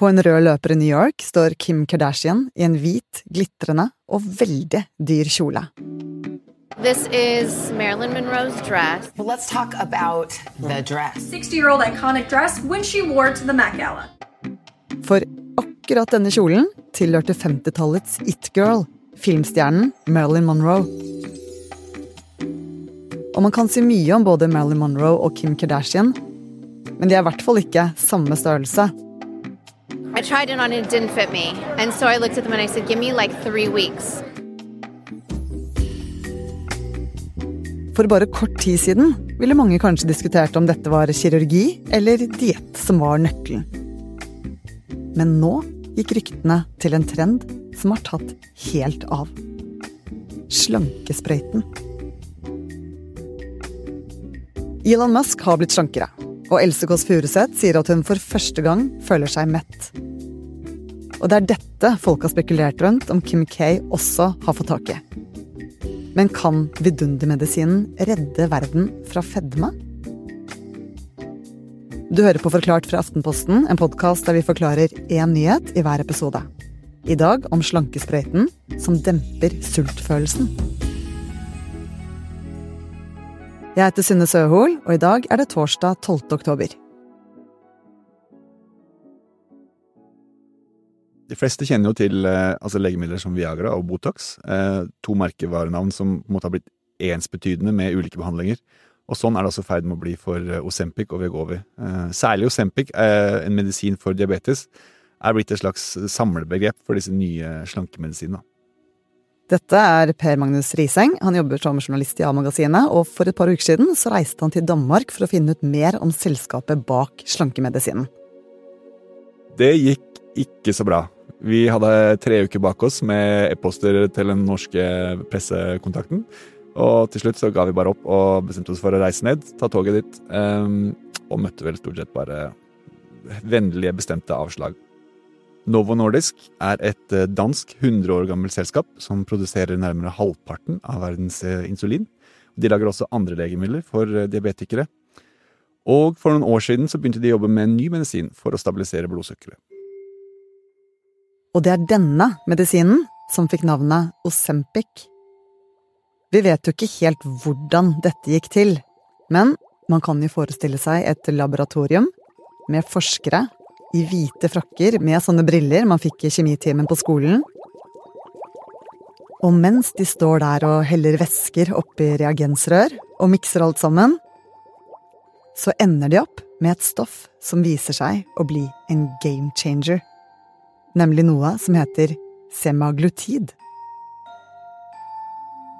På en rød løper i New York står Kim Kardashian i en hvit, glitrende og veldig dyr kjole. This is Marilyn Monroe's dress. Well, let's talk about the dress. 60 year old iconic dress when she wore to the Met Gala. For akkurat denne kjolen tilhørte 50-tallets it-girl, filmstjernen Marilyn Monroe. Og man kan si mye om både Marilyn Monroe og Kim Kardashian, men de er i hvert fall ikke samme størrelse. I tried it on and it didn't fit me. And so I looked at them and I said, give me like three weeks. For bare kort tid siden ville mange kanskje diskutert om dette var kirurgi eller diett som var nøkkelen. Men nå gikk ryktene til en trend som har tatt helt av. Slankesprøyten. Elon Musk har blitt slankere, og Else Kåss Furuseth sier at hun for første gang føler seg mett. Og det er dette folk har spekulert rundt om Kim K også har fått tak i. Men kan vidundermedisinen redde verden fra fedme? Du hører på Forklart fra Aftenposten, en podkast der vi forklarer én nyhet i hver episode. I dag om slankesprøyten som demper sultfølelsen. Jeg heter Synne Søhol, og i dag er det torsdag 12. oktober. De fleste kjenner jo til eh, altså legemidler som Viagra og Botox, eh, to merkevarenavn som måte har blitt ensbetydende med ulike behandlinger. Og sånn er det også i ferd med å bli for eh, Osempic og Vegovi. Særlig Osempic, eh, en medisin for diabetes, er blitt et slags samlebegrep for disse nye slankemedisinene. Dette er Per Magnus Riseng. Han jobber som journalist i A-magasinet, og for et par uker siden så reiste han til Danmark for å finne ut mer om selskapet bak slankemedisinen. Det gikk ikke så bra. Vi hadde tre uker bak oss med e-poster til den norske pressekontakten. Og til slutt så ga vi bare opp og bestemte oss for å reise ned, ta toget dit, um, og møtte vel stort sett bare vennlige, bestemte avslag. Novo Nordisk er et eh, dansk 100 år gammelt selskap som produserer nærmere halvparten av verdens eh, insulin. De lager også andre legemidler for eh, diabetikere. Og for noen år siden så begynte de å jobbe med en ny medisin for å stabilisere blodsukkeret. Og det er denne medisinen som fikk navnet Osempic. Vi vet jo ikke helt hvordan dette gikk til, men man kan jo forestille seg et laboratorium med forskere i hvite frakker med sånne briller man fikk i kjemitimen på skolen. Og mens de står der og heller væsker oppi reagensrør og mikser alt sammen, så ender de opp med et stoff som viser seg å bli en game changer. Nemlig noe som heter semaglutid.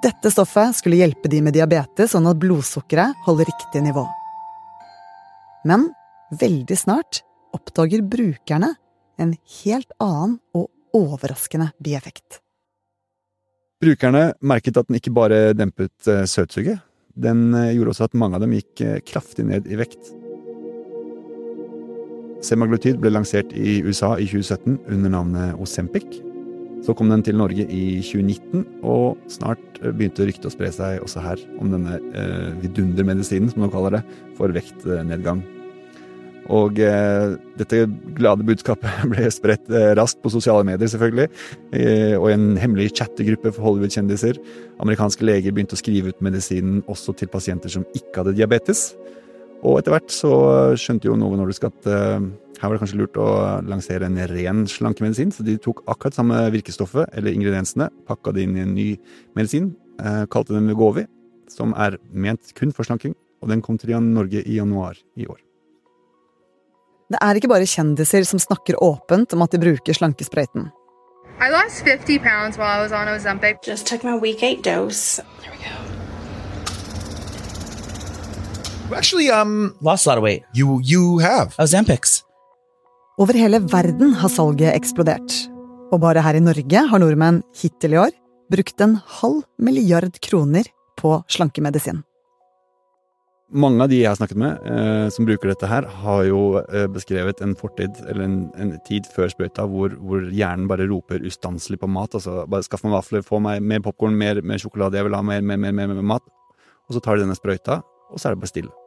Dette stoffet skulle hjelpe de med diabetes sånn at blodsukkeret holder riktig nivå. Men veldig snart oppdager brukerne en helt annen og overraskende bieffekt. Brukerne merket at den ikke bare dempet eh, søtsuget, den eh, gjorde også at mange av dem gikk eh, kraftig ned i vekt. Semaglutid ble lansert i USA i 2017 under navnet Osempic. Så kom den til Norge i 2019, og snart begynte ryktet å spre seg også her om denne eh, vidundermedisinen, som de kaller det, for vektnedgang. Og eh, dette glade budskapet ble spredt eh, raskt på sosiale medier, selvfølgelig. Eh, og i en hemmelig chattegruppe for Hollywood-kjendiser. Amerikanske leger begynte å skrive ut medisinen også til pasienter som ikke hadde diabetes. Og etter hvert så skjønte jo Novo Nordisk at uh, her var det kanskje lurt å lansere en ren slankemedisin. Så de tok akkurat samme virkestoffet, eller ingrediensene, pakka det inn i en ny medisin, uh, kalte den Vegovi, som er ment kun for slanking. Og den kom til Norge i januar i år. Det er ikke bare kjendiser som snakker åpent om at de bruker slankesprøyten. I lost 50 pounds while I was on Ozempic. Just took my week eight dose. Actually, um, lost a lot of weight. You you have Ozempics. Over hele verden har salget eksplodert. Og bare her i Norge har nordmenn hittil i år brukt en halv milliard kroner på slankemedisin. Mange av de jeg har snakket med eh, som bruker dette her, har jo eh, beskrevet en fortid, eller en, en tid før sprøyta, hvor, hvor, hjernen bare roper ustanselig på mat. Altså bare skaff meg vafler, få meg mer popkorn, mer, mer, sjokolade, jeg vil ha mer, mer, mer, mer, mer mat. Og så tar de denne sprøyta, og så er det bare stille.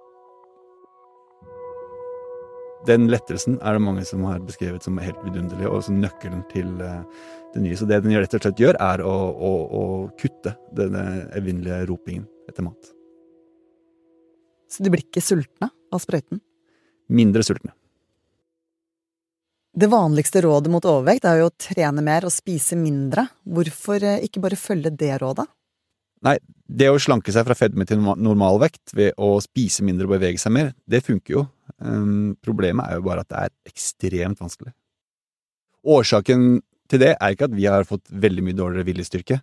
Den lettelsen er det mange som har beskrevet som helt vidunderlig, og som nøkkelen til eh, det nye. Så det den rett og slett gjør, er å, å, å kutte denne evinnelige ropingen etter mat. Så de blir ikke sultne av sprøyten? Mindre sultne. Det vanligste rådet mot overvekt er jo å trene mer og spise mindre. Hvorfor eh, ikke bare følge det rådet? Nei, det å slanke seg fra fedme til normalvekt ved å spise mindre og bevege seg mer, det funker jo. Um, problemet er jo bare at det er ekstremt vanskelig. Årsaken til det er ikke at vi har fått veldig mye dårligere viljestyrke.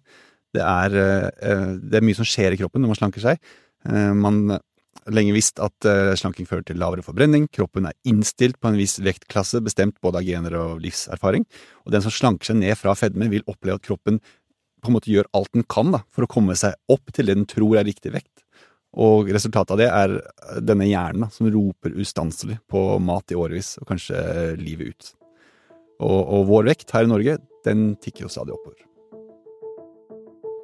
Det er, uh, det er mye som skjer i kroppen når man slanker seg. Uh, man har lenge visst at uh, slanking fører til lavere forbrenning. Kroppen er innstilt på en viss vektklasse, bestemt både av gener og livserfaring. Og den som slanker seg ned fra fedme, vil oppleve at kroppen på en måte gjør alt den kan da, for å komme seg opp til det den tror er riktig vekt. Og resultatet av det er denne hjernen da, som roper ustanselig på mat i årevis, og kanskje livet ut. Og, og vår vekt her i Norge, den tikker jo stadig oppover.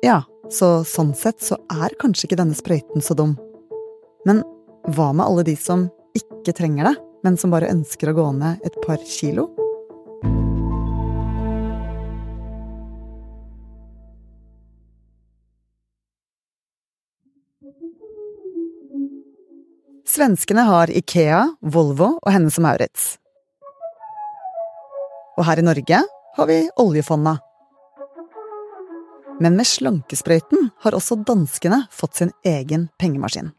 Ja, så sånn sett så er kanskje ikke denne sprøyten så dum. Men hva med alle de som ikke trenger det, men som bare ønsker å gå ned et par kilo? Svenskene har Ikea, Volvo og Hennes og Maurits. Og her i Norge har vi oljefondet. Men med slankesprøyten har også danskene fått sin egen pengemaskin.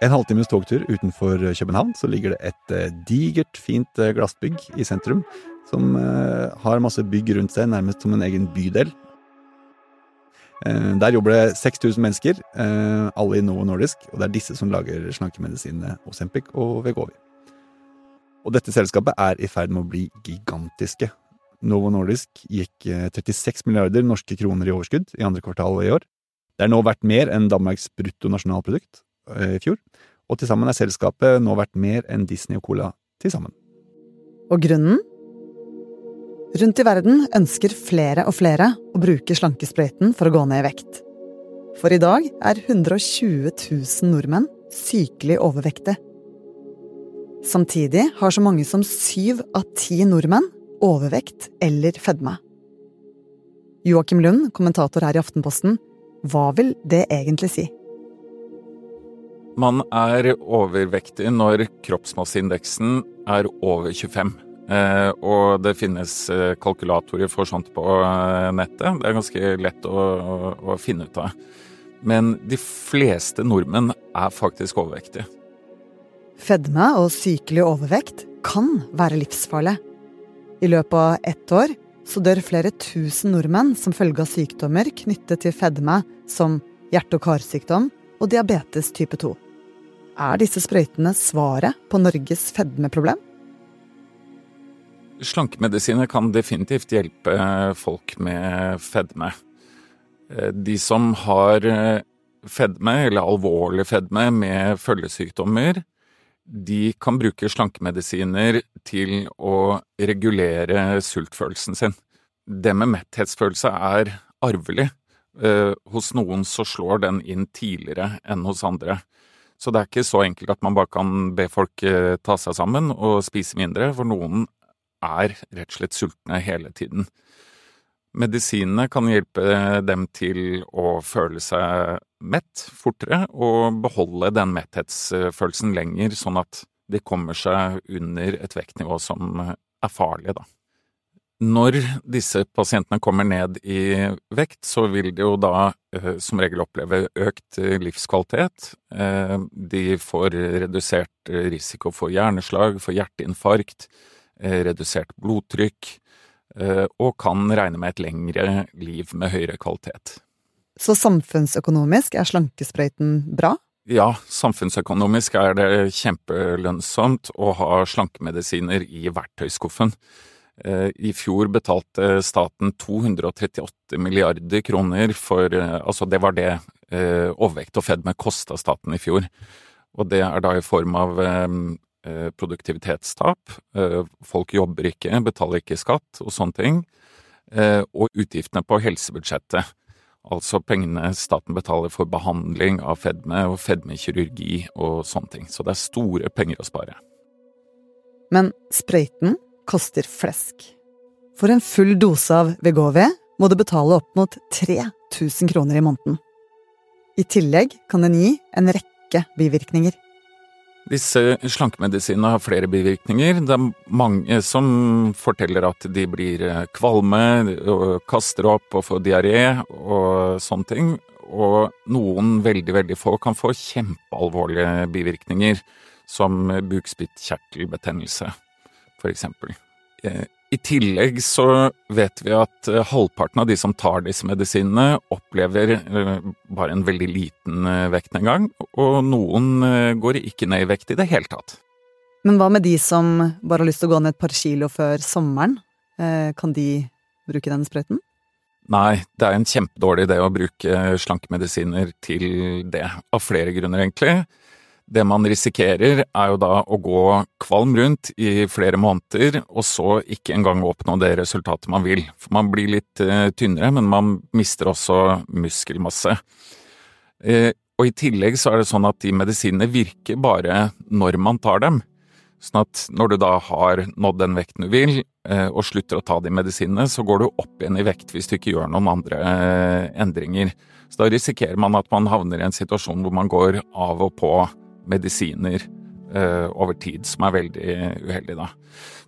En halvtimes togtur utenfor København så ligger det et eh, digert, fint eh, glassbygg i sentrum, som eh, har masse bygg rundt seg, nærmest som en egen bydel. Der jobber det 6000 mennesker, alle i Novo Nordisk, og det er disse som lager slankemedisinene Osempic og Vegovi. Og dette selskapet er i ferd med å bli gigantiske. Novo Nordisk gikk 36 milliarder norske kroner i overskudd i andre kvartal i år. Det er nå verdt mer enn Danmarks bruttonasjonalprodukt i fjor, og til sammen er selskapet nå verdt mer enn Disney og Cola til sammen. Og grunnen? Rundt i verden ønsker flere og flere å bruke slankesprøyten for å gå ned i vekt. For i dag er 120 000 nordmenn sykelig overvektige. Samtidig har så mange som syv av ti nordmenn overvekt eller fedme. Joakim Lund, kommentator her i Aftenposten, hva vil det egentlig si? Man er overvektig når kroppsmasseindeksen er over 25. Eh, og det finnes eh, kalkulatorer for sånt på eh, nettet. Det er ganske lett å, å, finne ut av. Men de fleste nordmenn er faktisk overvektige. Fedme og sykelig overvekt kan være livsfarlig. I løpet av ett år så dør flere tusen nordmenn som følge av sykdommer knyttet til fedme, som hjerte- og karsykdom og diabetes type 2. Er disse sprøytene svaret på Norges fedmeproblem? Slankemedisiner kan definitivt hjelpe folk med fedme. De som har fedme, eller alvorlig fedme med følgesykdommer, de kan bruke slankemedisiner til å regulere sultfølelsen sin. Det med metthetsfølelse er arvelig. Hos noen så slår den inn tidligere enn hos andre. Så det er ikke så enkelt at man bare kan be folk ta seg sammen og spise mindre. For noen er rett og slett sultne hele tiden. Medisinene kan hjelpe dem til å føle seg mett fortere og beholde den metthetsfølelsen lenger, sånn at de kommer seg under et vektnivå som er farlig, da. Når disse pasientene kommer ned i vekt, så vil de jo da som regel oppleve økt livskvalitet. De får redusert risiko for hjerneslag, for hjerteinfarkt, redusert blodtrykk, og kan regne med et lengre liv med høyere kvalitet. Så samfunnsøkonomisk er slankesprøyten bra? Ja, samfunnsøkonomisk er det kjempelønnsomt å ha slankemedisiner i verktøyskuffen. I fjor betalte staten 238 milliarder kroner for Altså, det var det overvekt og fedme kosta staten i fjor. Og det er da i form av produktivitetstap, folk jobber ikke, betaler ikke skatt og sånne ting, og utgiftene på helsebudsjettet. Altså pengene staten betaler for behandling av fedme og fedmekirurgi og sånne ting. Så det er store penger å spare. Men sprøyten koster flesk. For en full dose av Vegovi må du betale opp mot 3000 kroner i måneden. I tillegg kan den gi en rekke bivirkninger. Disse slankemedisinene har flere bivirkninger. Det er mange som forteller at de blir eh, kvalme, kaster opp og får diaré og sånne ting. Og noen, veldig, veldig få, kan få kjempealvorlige bivirkninger, som bukspyttkjertelbetennelse, for eksempel. Eh, I tillegg så vet vi at eh, halvparten av de som tar disse medisinene, opplever eh, bare en veldig liten vektnedgang, og noen går ikke ned i vekt i det hele tatt. Men hva med de som bare har lyst til å gå ned et par kilo før sommeren? Kan de bruke denne sprøyten? Nei, det er en kjempedårlig idé å bruke slankemedisiner til det, av flere grunner egentlig. Det man risikerer, er jo da å gå kvalm rundt i flere måneder, og så ikke engang oppnå det resultatet man vil. For man blir litt uh, tynnere, men man mister også muskelmasse. Uh, og i tillegg så er det sånn at de medisinene virker bare når man tar dem. Sånn at når du da har nådd den vekten du vil, uh, og slutter å ta de medisinene, så går du opp igjen i vekt hvis du ikke gjør noen andre endringer. Så da risikerer man at man havner i en situasjon hvor man går av og på medisiner uh, over tid, som er veldig uheldig, da.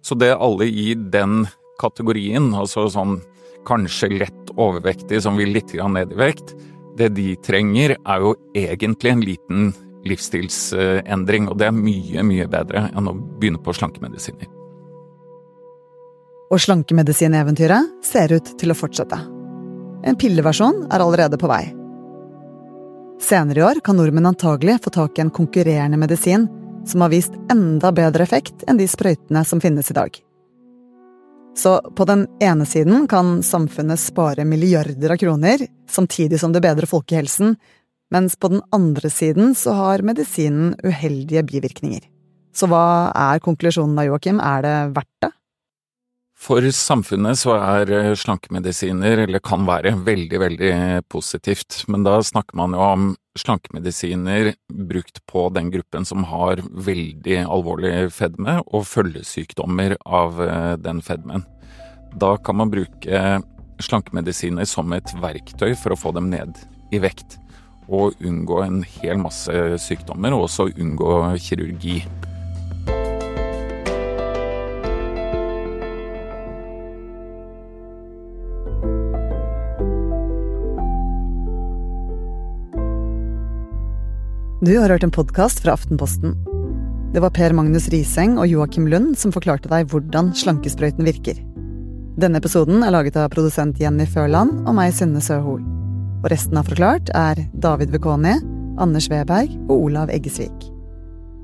Så det alle i den kategorien, altså sånn kanskje lett overvektig som vil litt ned i vekt, det de trenger er jo egentlig en liten livsstilsendring, og det er mye, mye bedre enn å begynne på slankemedisiner. Og slankemedisineventyret ser ut til å fortsette. En pilleversjon er allerede på vei. Senere i år kan nordmenn antagelig få tak i en konkurrerende medisin som har vist enda bedre effekt enn de sprøytene som finnes i dag. Så på den ene siden kan samfunnet spare milliarder av kroner, samtidig som det bedrer folkehelsen, mens på den andre siden så har medisinen uheldige bivirkninger. Så hva er konklusjonen da, Joakim, er det verdt det? For samfunnet så er eh, slankemedisiner, eller kan være, veldig, veldig positivt. Men da snakker man jo om slankemedisiner brukt på den gruppen som har veldig alvorlig fedme og følgesykdommer av eh, den fedmen. Da kan man bruke slankemedisiner som et verktøy for å få dem ned i vekt. Og unngå en hel masse sykdommer, og også unngå kirurgi. Du har hørt en podkast fra Aftenposten. Det var Per Magnus Riseng og Joakim Lund som forklarte deg hvordan slankesprøyten virker. Denne episoden er laget av produsent Jenny Førland og meg, Synne Søhol. Og resten av Forklart er David Vekoni, Anders Weberg og Olav Eggesvik.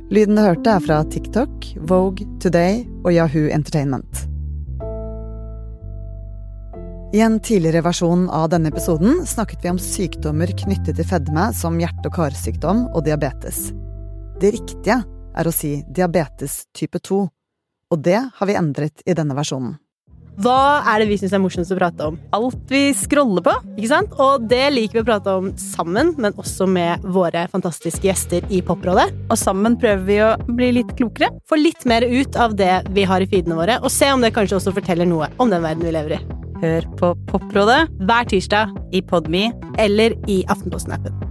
Lyden du hørte er fra TikTok, Vogue, Today og Yahoo Entertainment. I en tidligere versjon av denne episoden snakket vi om sykdommer knyttet til fedme som hjerte- og karsykdom og diabetes. Det riktige er å si diabetes type 2, og det har vi endret i denne versjonen. Hva er det vi syns er morsomst å prate om? Alt vi scroller på. ikke sant? Og det liker vi å prate om sammen, men også med våre fantastiske gjester i Poprådet. Og sammen prøver vi å bli litt klokere. Få litt mer ut av det vi har i feedene våre, og se om det kanskje også forteller noe om den verden vi lever i. Hør på Poprådet hver tirsdag i Podme eller i Aftenposten-appen.